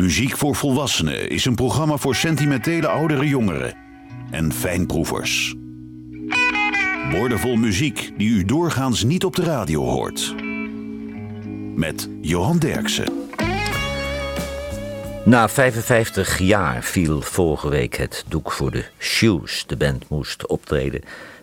Muziek voor Volwassenen is een programma voor sentimentele oudere jongeren en fijnproevers. Woordenvol muziek die u doorgaans niet op de radio hoort. Met Johan Derksen. Na 55 jaar viel vorige week het doek voor de Shoes. De band moest optreden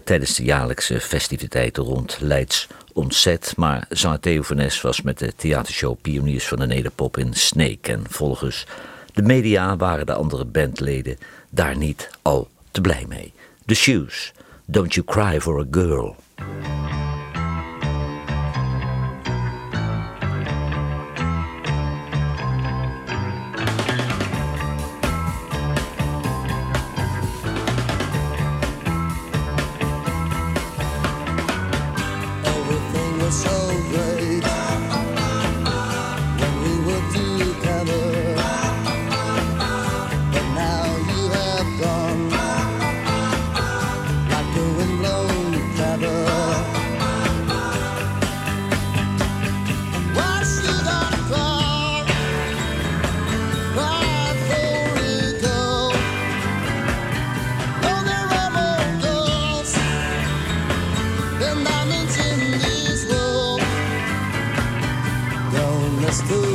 tijdens de jaarlijkse festiviteiten rond Leids Ontzet. Maar zanger Theo was met de theatershow Pioniers van de Nederpop in Sneek. En volgens de media waren de andere bandleden daar niet al te blij mee. The Shoes, Don't You Cry for a Girl. The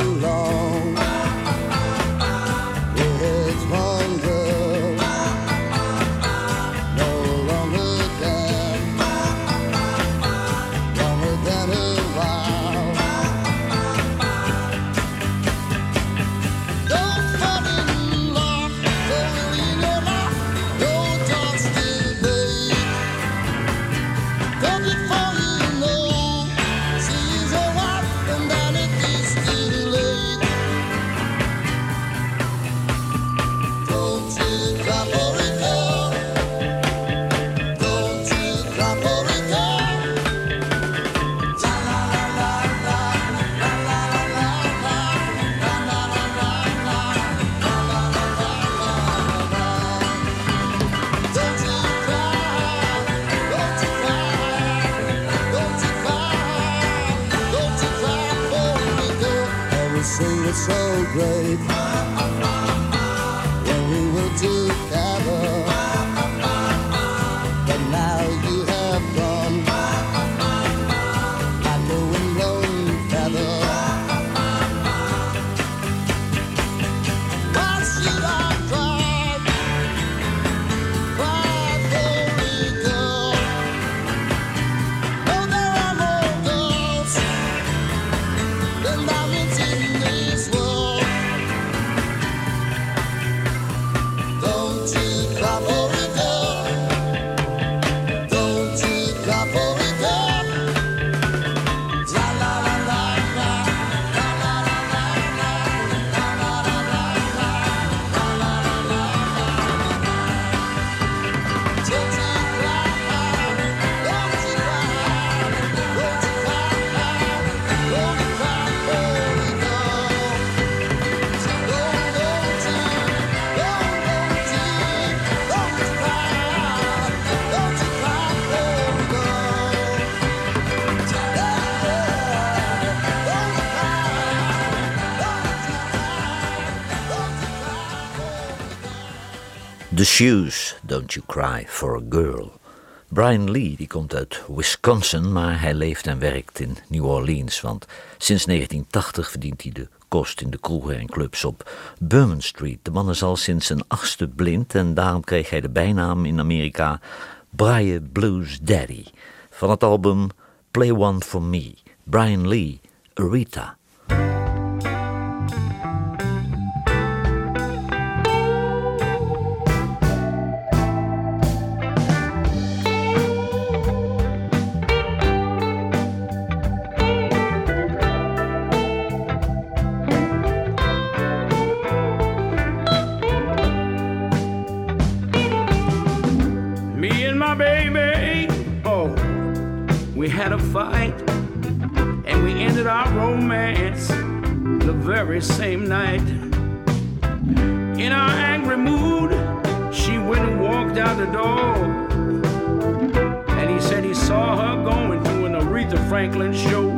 Shoes, Don't You Cry for a Girl. Brian Lee die komt uit Wisconsin, maar hij leeft en werkt in New Orleans. Want sinds 1980 verdient hij de kost in de kroegen en clubs op Bourbon Street. De man is al sinds zijn achtste blind en daarom kreeg hij de bijnaam in Amerika Brian Blues Daddy. Van het album Play One For Me, Brian Lee, Rita. Had a fight, and we ended our romance the very same night. In our angry mood, she went and walked out the door. And he said he saw her going to an Aretha Franklin show.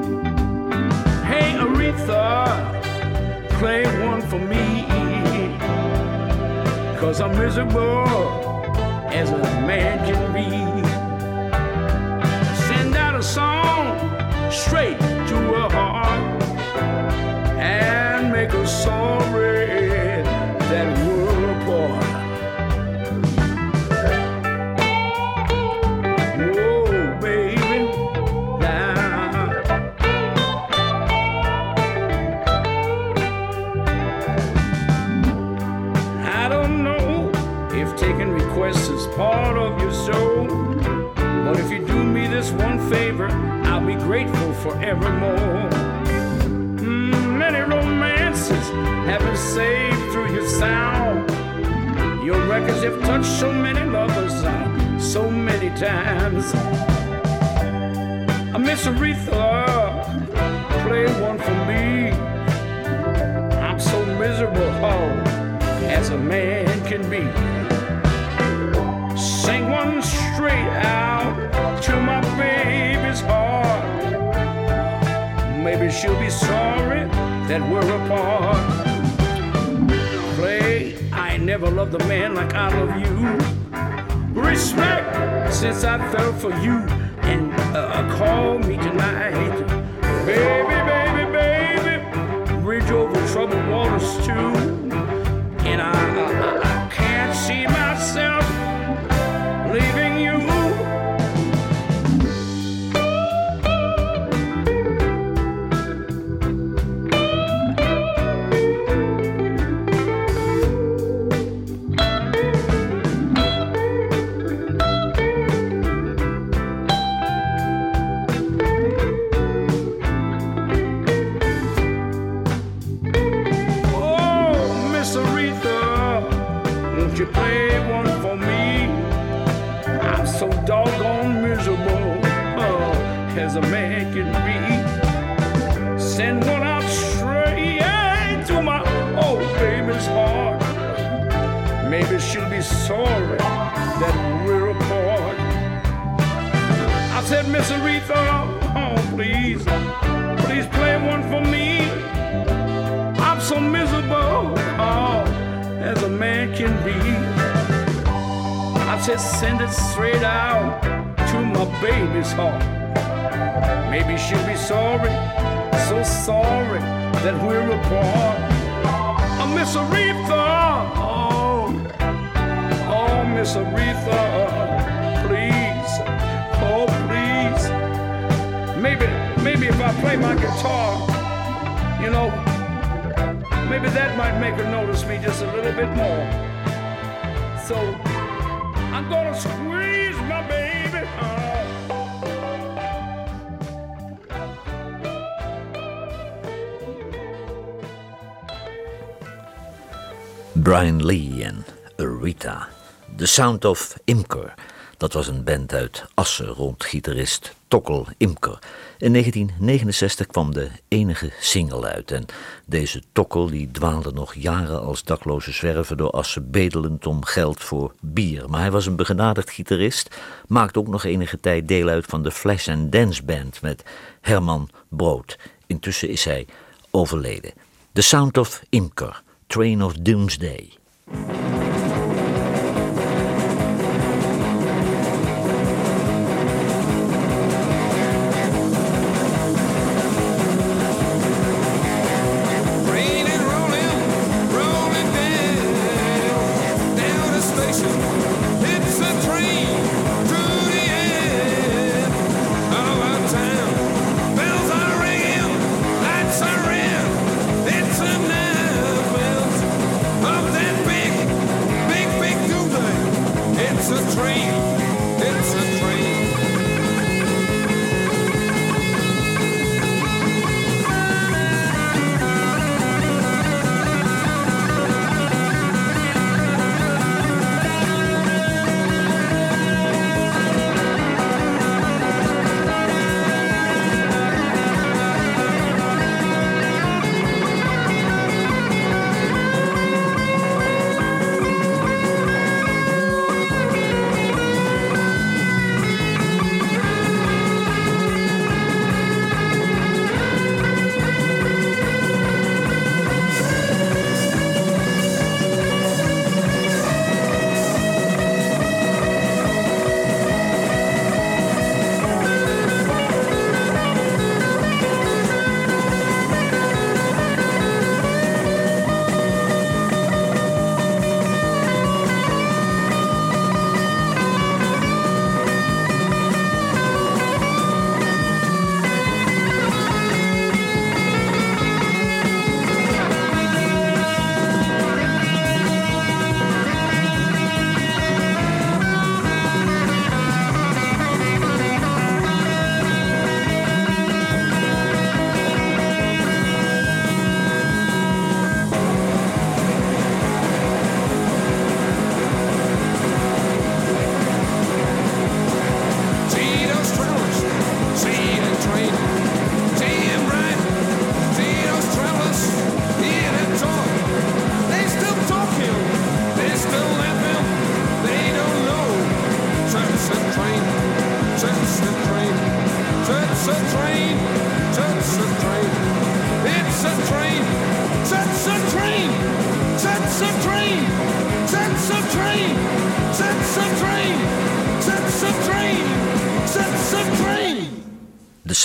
Hey, Aretha, play one for me Cause I'm miserable as a man can be. Straight to her heart and make her sorry that we're apart. Whoa, baby, now. I don't know if taking requests is part of your soul. But if you do me this one favor, I'll be grateful forevermore. Mm, many romances have been saved through your sound. Your records have touched so many lovers uh, so many times. Uh, Miss Aretha, play one for me. I'm so miserable, oh, as a man can be. She'll be sorry that we're apart. Play, I never loved a man like I love you. Respect, since I fell for you, and uh, call me tonight. Baby, baby, baby, bridge over troubled waters too. And I, I, I can't see myself as a man can be. Send one out straight to my old baby's heart. Maybe she'll be sorry that we're apart. I said, Miss Aretha, oh, please, please play one for me. I'm so miserable, oh, as a man can be. I said, send it straight out to my baby's heart. Maybe she'll be sorry, so sorry that we're apart. Oh, Miss Aretha, oh, oh, Miss Aretha, please, oh, please. Maybe, maybe if I play my guitar, you know, maybe that might make her notice me just a little bit more. So I'm gonna squeeze Brian Lee en Aretha. The Sound of Imker. Dat was een band uit Assen rond gitarist Tokkel Imker. In 1969 kwam de enige single uit. En deze Tokkel die dwaalde nog jaren als dakloze zwerver door Assen bedelend om geld voor bier. Maar hij was een begenadigd gitarist. Maakte ook nog enige tijd deel uit van de Flash and Dance Band met Herman Brood. Intussen is hij overleden. The Sound of Imker. Train of Doomsday.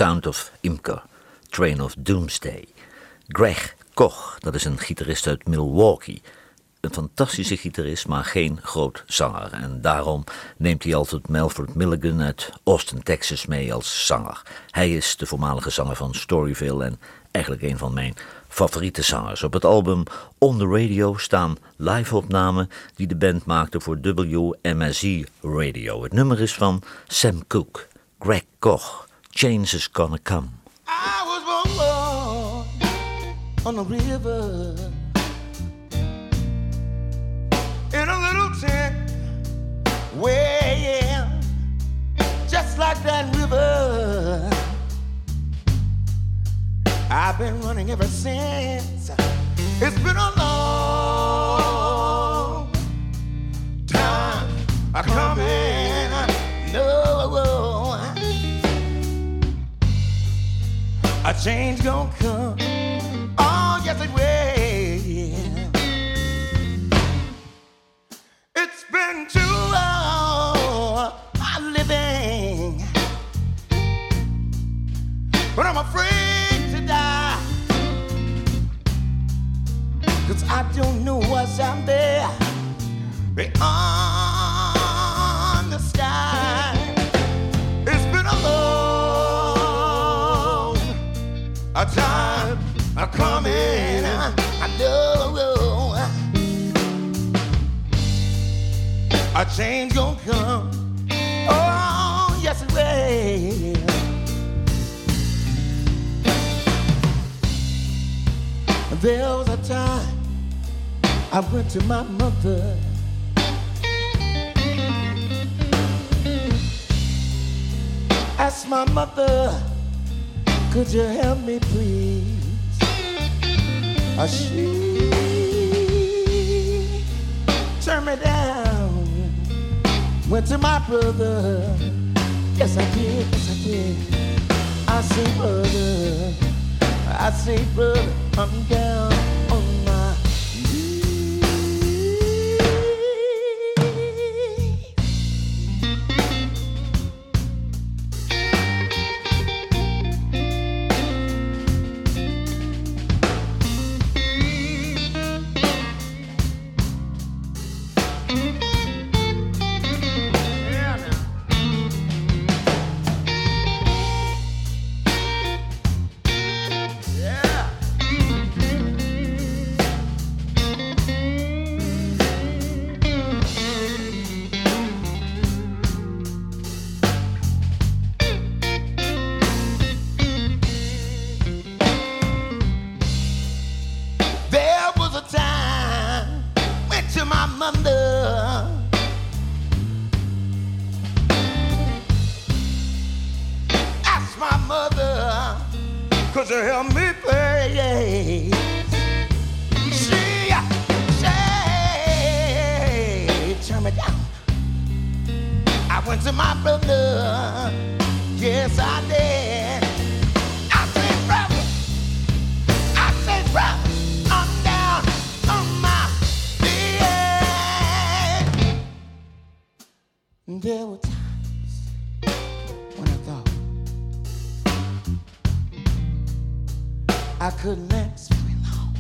Sound of Imker, Train of Doomsday. Greg Koch, dat is een gitarist uit Milwaukee. Een fantastische gitarist, maar geen groot zanger. En daarom neemt hij altijd Melford Milligan uit Austin, Texas mee als zanger. Hij is de voormalige zanger van Storyville en eigenlijk een van mijn favoriete zangers. Op het album On the Radio staan live-opnamen die de band maakte voor WMSE Radio. Het nummer is van Sam Cooke, Greg Koch, Change is Gonna Come. I was born on the river in a little tent way just like that river. I've been running ever since. It's been a long time coming. Change gonna come. Oh, yes, it will. It's been too long I'm living, but I'm afraid to die. Cause I don't know what's out there beyond a time a coming. I know a change gonna come. Oh, yes it will. There was a time I went to my mother. Asked my mother, could you help me please? Uh, she turned me down. Went to my brother. Yes, I did. Yes, I did. I say, brother. I say, brother, I'm down There were times when I thought I couldn't last very long,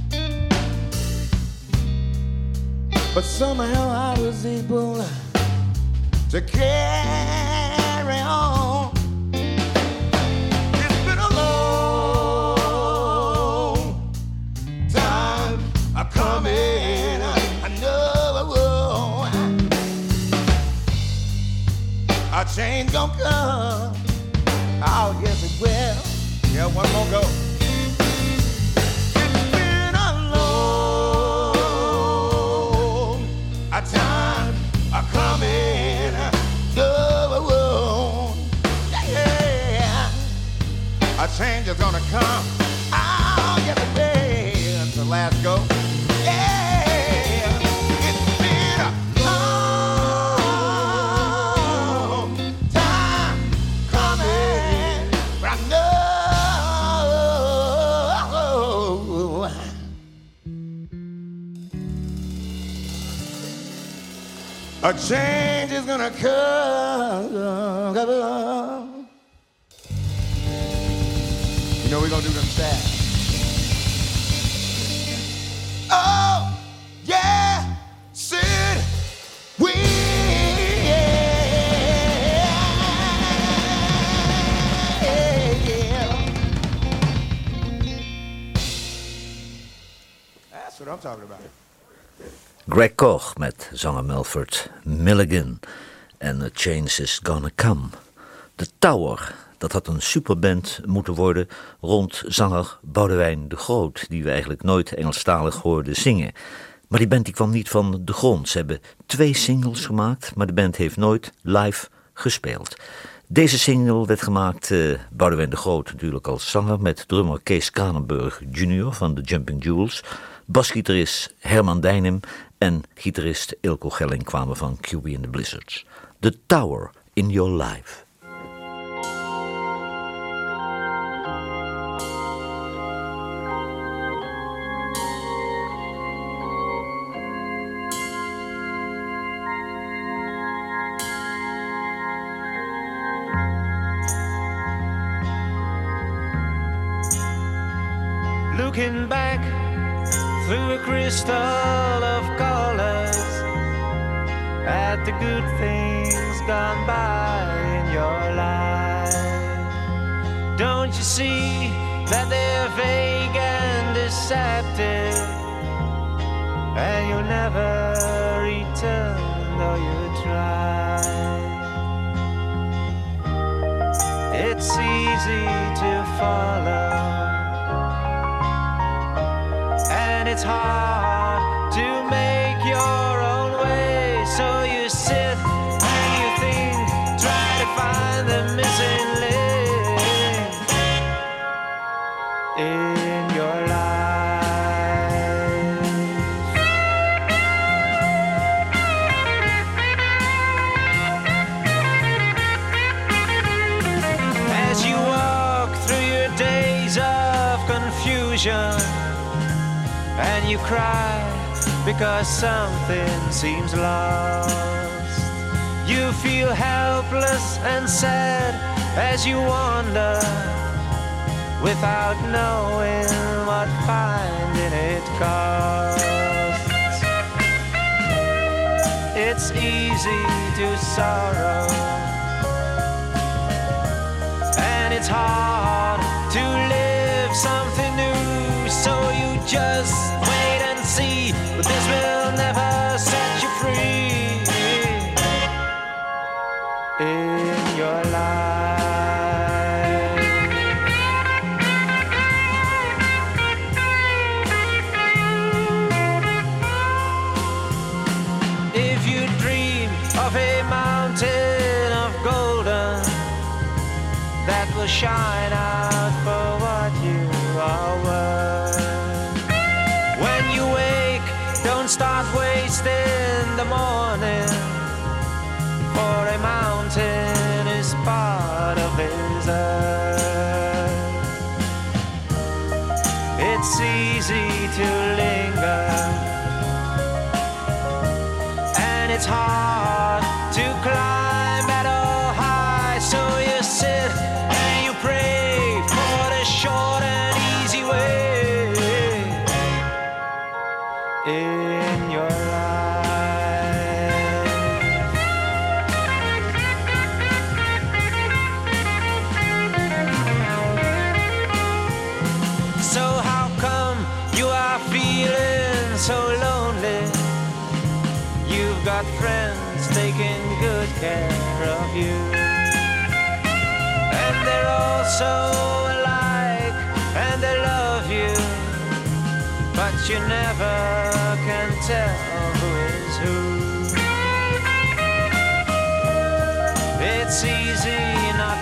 but somehow I was able to carry change gonna come. Oh yes it will. Yeah, one more go. A change is gonna come. You know we're gonna do them sad. Oh, yeah, Sid, we. That's what I'm talking about. Greg Koch met zanger Melford Milligan en The Change is Gonna Come. The Tower, dat had een superband moeten worden rond zanger Boudewijn de Groot, die we eigenlijk nooit Engelstalig hoorden zingen. Maar die band kwam niet van de grond. Ze hebben twee singles gemaakt, maar de band heeft nooit live gespeeld. Deze single werd gemaakt, uh, Boudewijn de Groot natuurlijk als zanger... met drummer Kees Kranenburg Jr. van de Jumping Jewels... basgitarist Herman Dijnem en gitarist Ilko Gelling kwamen van QB and the Blizzards. The Tower in Your Life. looking back through a crystal of the good things gone by in your life. Don't you see that they're vague and deceptive, and you'll never return though you try? It's easy to follow cry because something seems lost. You feel helpless and sad as you wander without knowing what finding it costs. It's easy to sorrow, and it's hard shine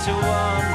to wonder.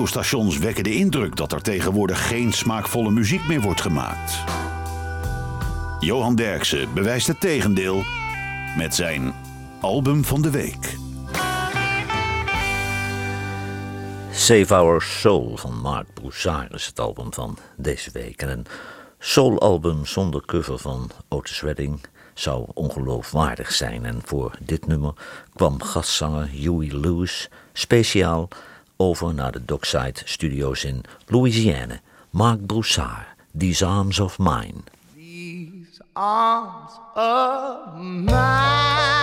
Radiostations wekken de indruk dat er tegenwoordig geen smaakvolle muziek meer wordt gemaakt. Johan Derksen bewijst het tegendeel met zijn album van de week. Save Our Soul van Mark Broussard is het album van deze week. En een soulalbum zonder cover van Otis Redding zou ongeloofwaardig zijn. En voor dit nummer kwam gastzanger Huey Lewis speciaal over naar de Dockside Studios in Louisiana. Mark Broussard, These Arms of Mine. These arms of mine,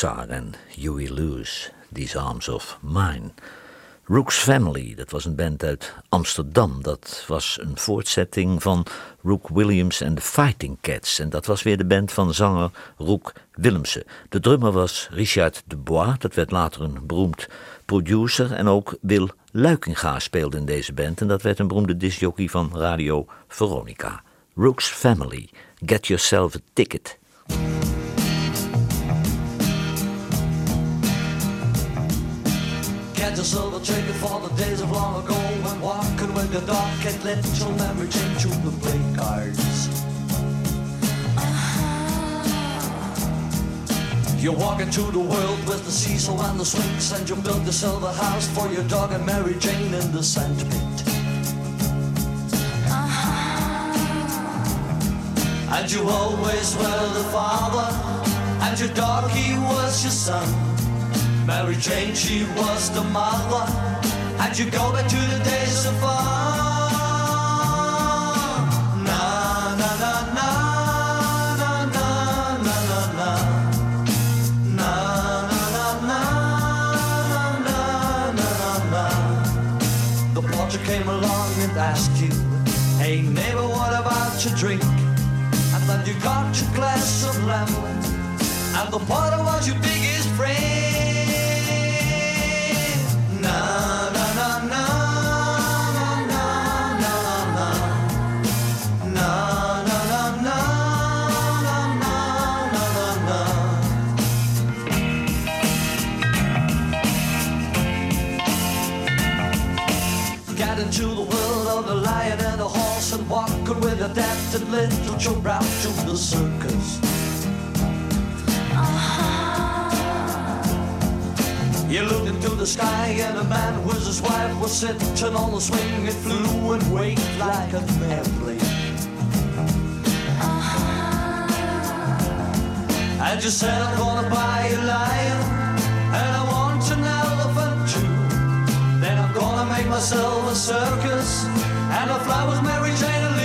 En Huey Lewis, These Arms of Mine. Rook's Family, dat was een band uit Amsterdam. Dat was een voortzetting van Rook Williams en de Fighting Cats. En dat was weer de band van zanger Rook Willemsen. De drummer was Richard de Bois, dat werd later een beroemd producer. En ook Wil Luikinga speelde in deze band. En dat werd een beroemde discjockey van Radio Veronica. Rook's Family, Get Yourself a Ticket. A ticket for the days of long ago when walking with the dog and let your memory change to the play cards. Uh-huh. You're walking through the world with the cecil and the swings, and you build yourself silver house for your dog and Mary Jane in the sandpit. Uh-huh. And you always were the father, and your dog he was your son. Mary Jane, she was the mother, and you go back to the days of fun. Na na na na na na na na na. Na na na na. The porter came along and asked you, Hey neighbor, what about your drink? And then you got your glass of lemon, and the porter was your biggest friend. Adapted little your brow to the circus. Uh-huh. You looked into the sky and a man was his wife was sitting on the swing. It flew and waved like an airplane. Uh-huh. And you said I'm gonna buy a lion and I want an elephant too. Then I'm gonna make myself a circus and the flowers Mary Jane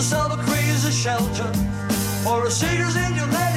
yourself a crazy shelter for a cedars in your native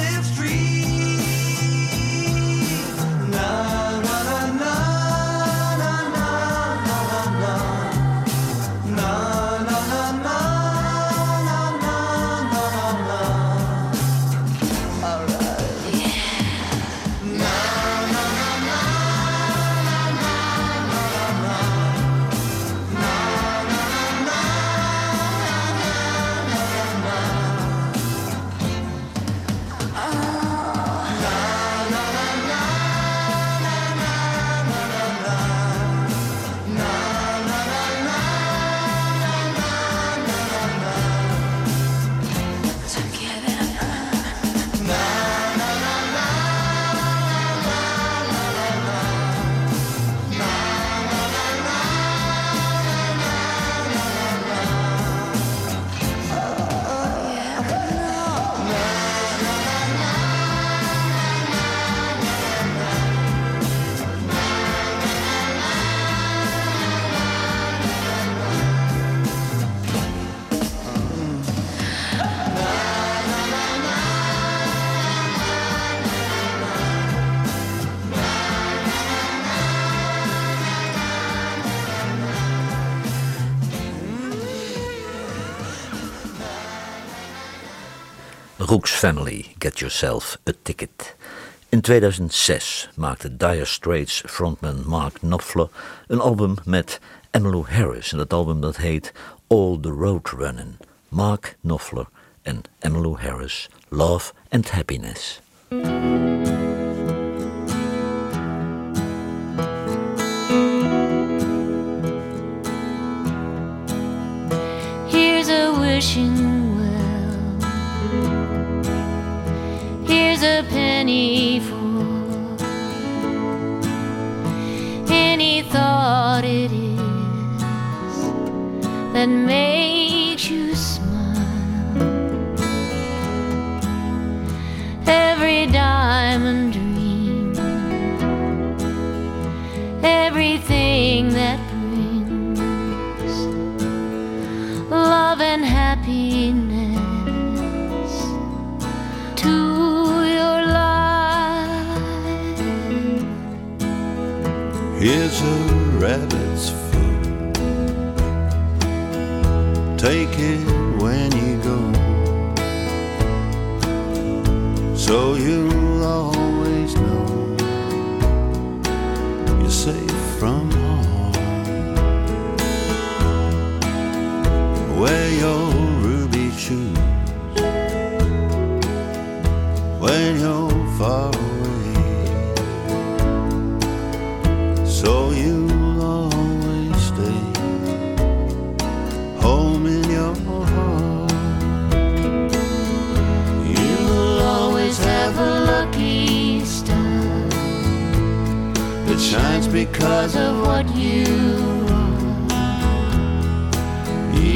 Rook's Family, Get Yourself a Ticket. In 2006 maakte Dire Straits frontman Mark Knopfler een album met Emmylou Harris. En dat album dat heet All the Road Running. Mark Knopfler en Emmylou Harris, Love and Happiness. Here's a wishing and made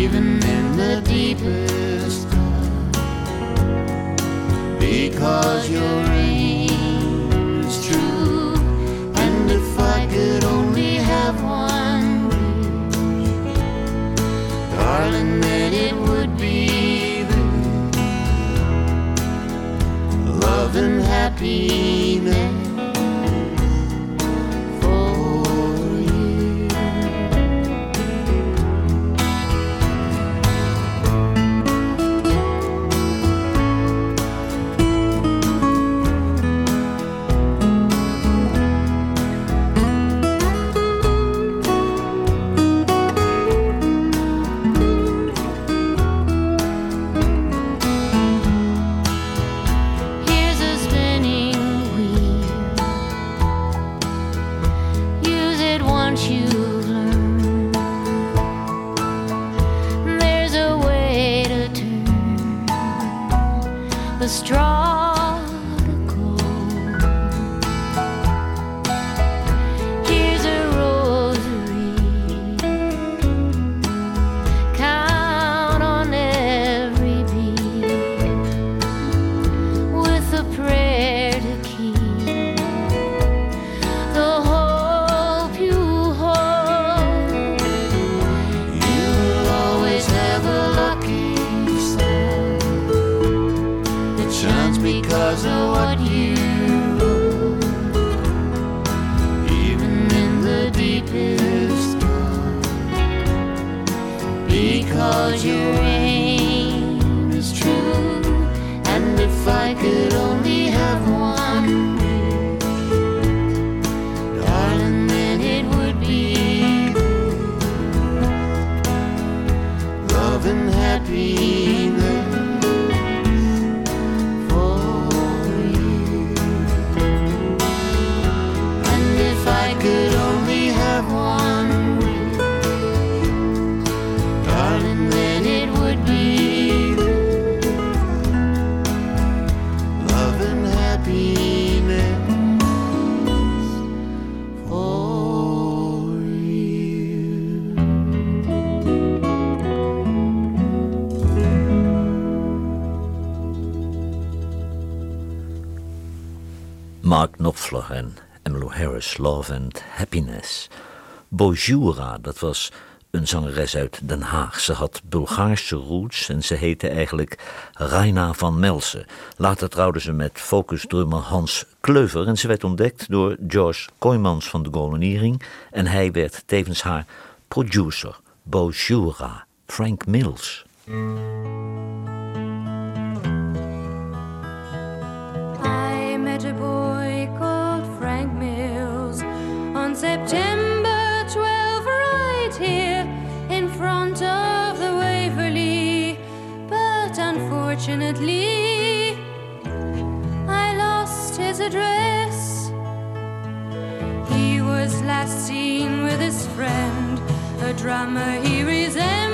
even in the deepest dark. because your Love and Happiness. Bojura, dat was een zangeres uit Den Haag. Ze had Bulgaarse roots en ze heette eigenlijk Raina van Melsen. Later trouwde ze met focusdrummer Hans Kleuver en ze werd ontdekt door George Kooijmans van de Golden en hij werd tevens haar producer. Bojura, Frank Mills. Unfortunately, I lost his address. He was last seen with his friend, a drummer he resembles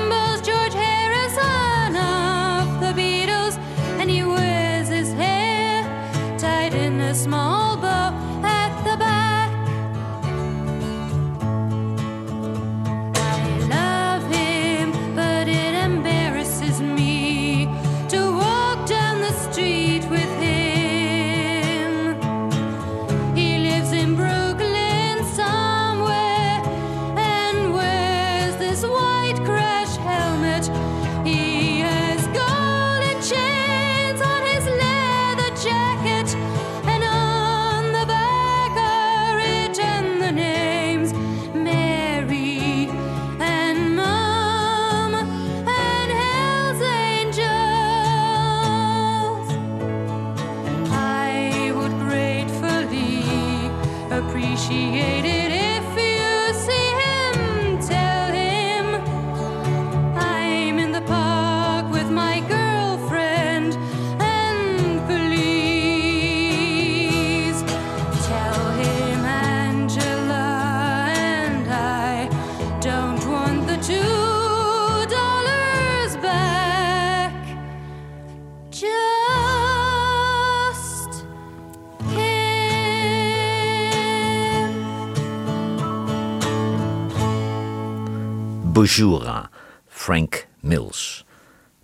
Bojura, Frank Mills.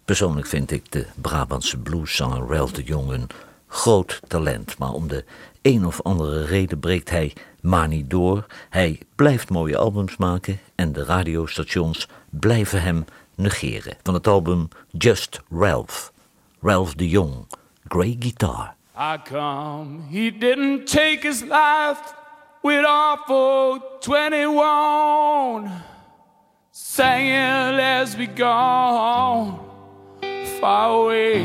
Persoonlijk vind ik de Brabantse blueszanger Ralph de Jong een groot talent, maar om de een of andere reden breekt hij maar niet door. Hij blijft mooie albums maken en de radiostations blijven hem negeren. Van het album Just Ralph, Ralph de Jong, Grey Guitar. I come, he didn't take his life with awful 21. Saying, let's be gone far away.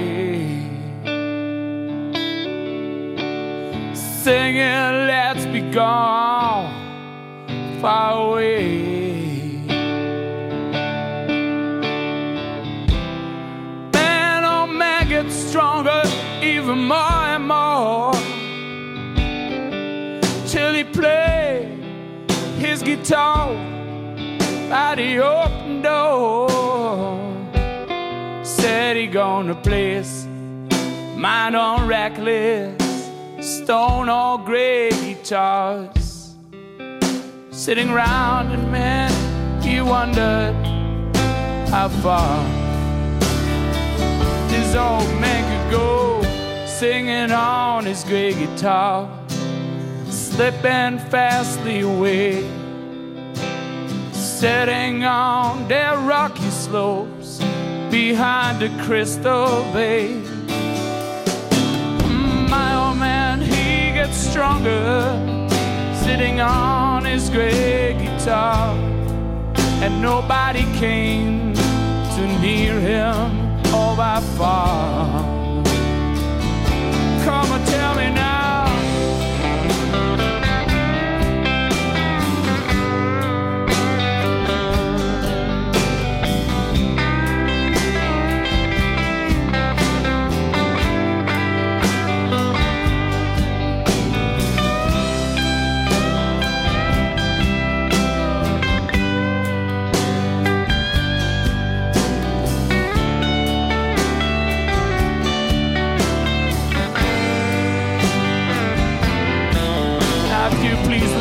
Singing, let's be gone far away. Man, oh man, gets stronger even more and more till he played his guitar by the open door. Said he gonna play us mine on reckless, stone or gray guitars. Sitting round and man, he wondered how far this old man could go, singing on his gray guitar, slipping fastly away, setting on their rocky slopes behind the crystal bay. My old man, he gets stronger, sitting on his gray guitar, and nobody came to near him all by far. Come and tell me now.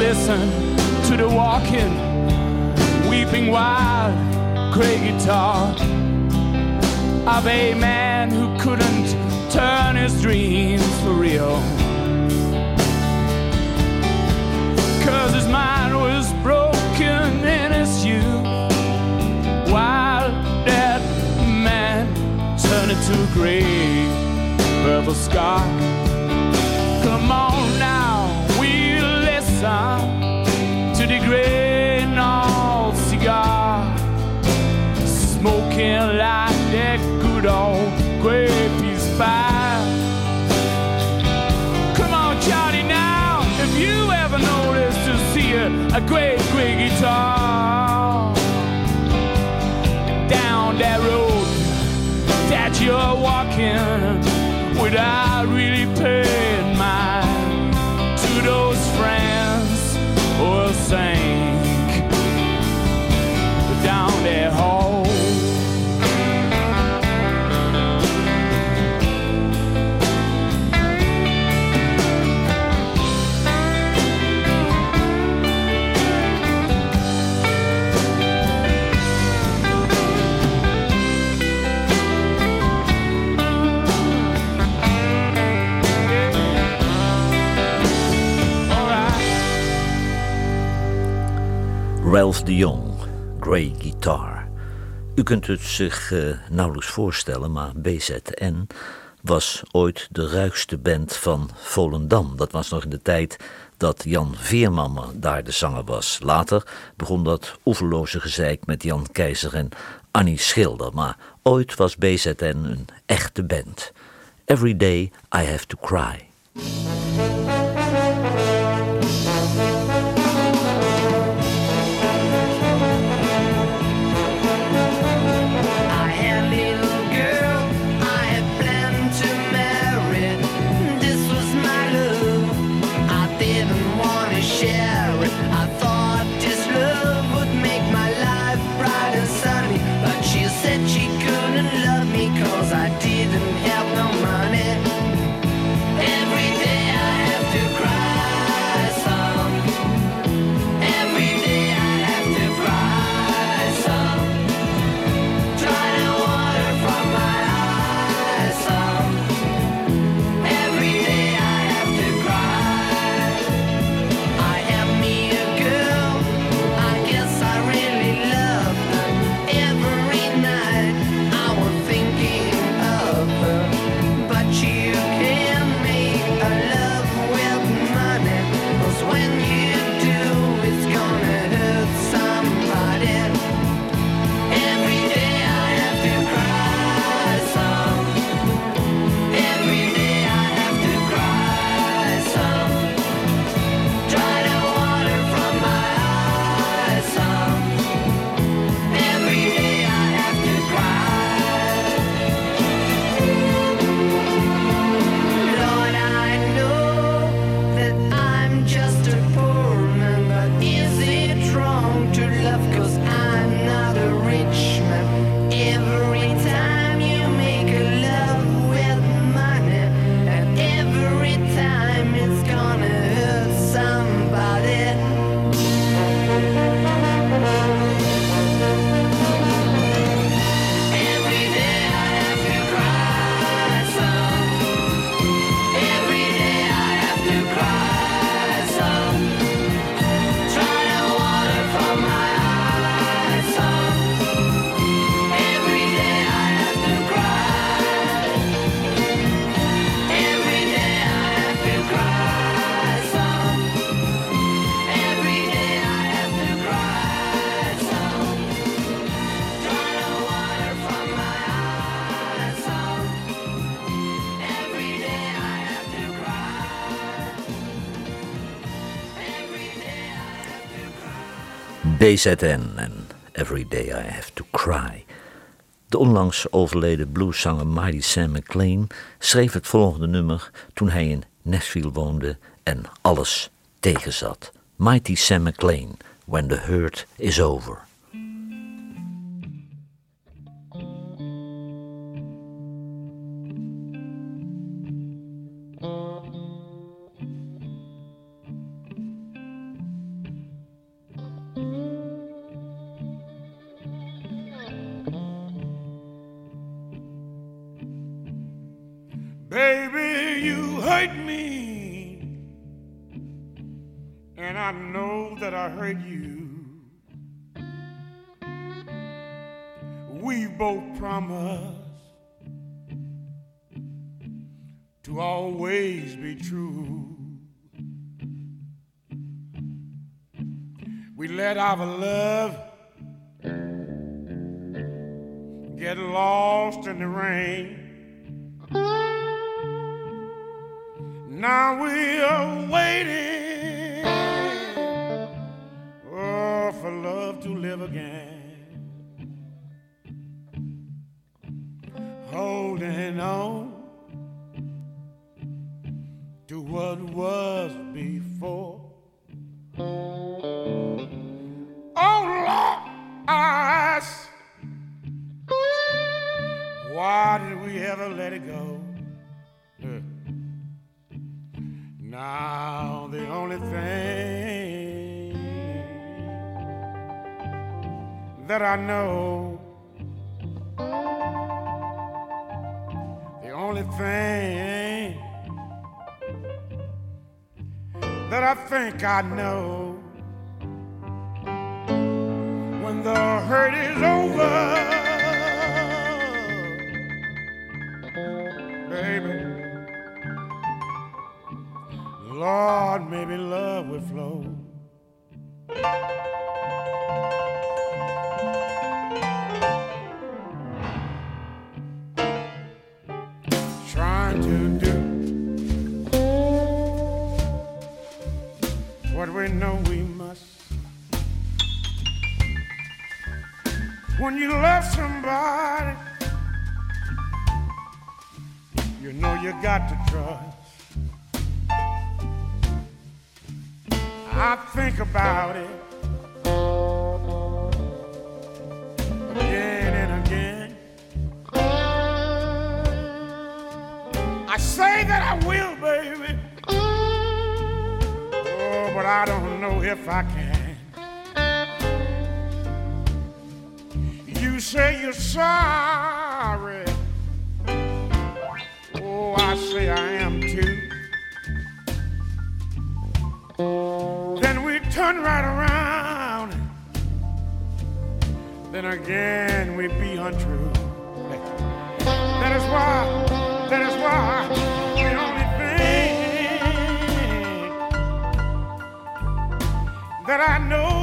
Listen to the walking, weeping wild, gray guitar of a man who couldn't turn his dreams for real. Cause his mind was broken in his youth. While that man turned into a gray purple scar. Come on to the great old cigar, smoking like that good old gray piece pie. Come on, Charlie, now, if you ever noticed to see a, a great, great guitar down that road that you're walking without Ralph de Jong, Grey Guitar. U kunt het zich eh, nauwelijks voorstellen, maar BZN was ooit de ruigste band van Volendam. Dat was nog in de tijd dat Jan Veerman daar de zanger was. Later begon dat oeverloze gezeik met Jan Keizer en Annie Schilder. Maar ooit was BZN een echte band. Every day I have to cry. BZN en Every Day I Have to Cry. De onlangs overleden blueszanger Mighty Sam McLean schreef het volgende nummer toen hij in Nashville woonde en alles tegenzat. Mighty Sam McLean, When the Hurt is Over. Did we ever let it go? Now the only thing that I know, the only thing that I think I know, when the hurt is over, say you're sorry. Oh, I say I am too. Then we turn right around. Then again we be untrue. That is why, that is why the only thing that I know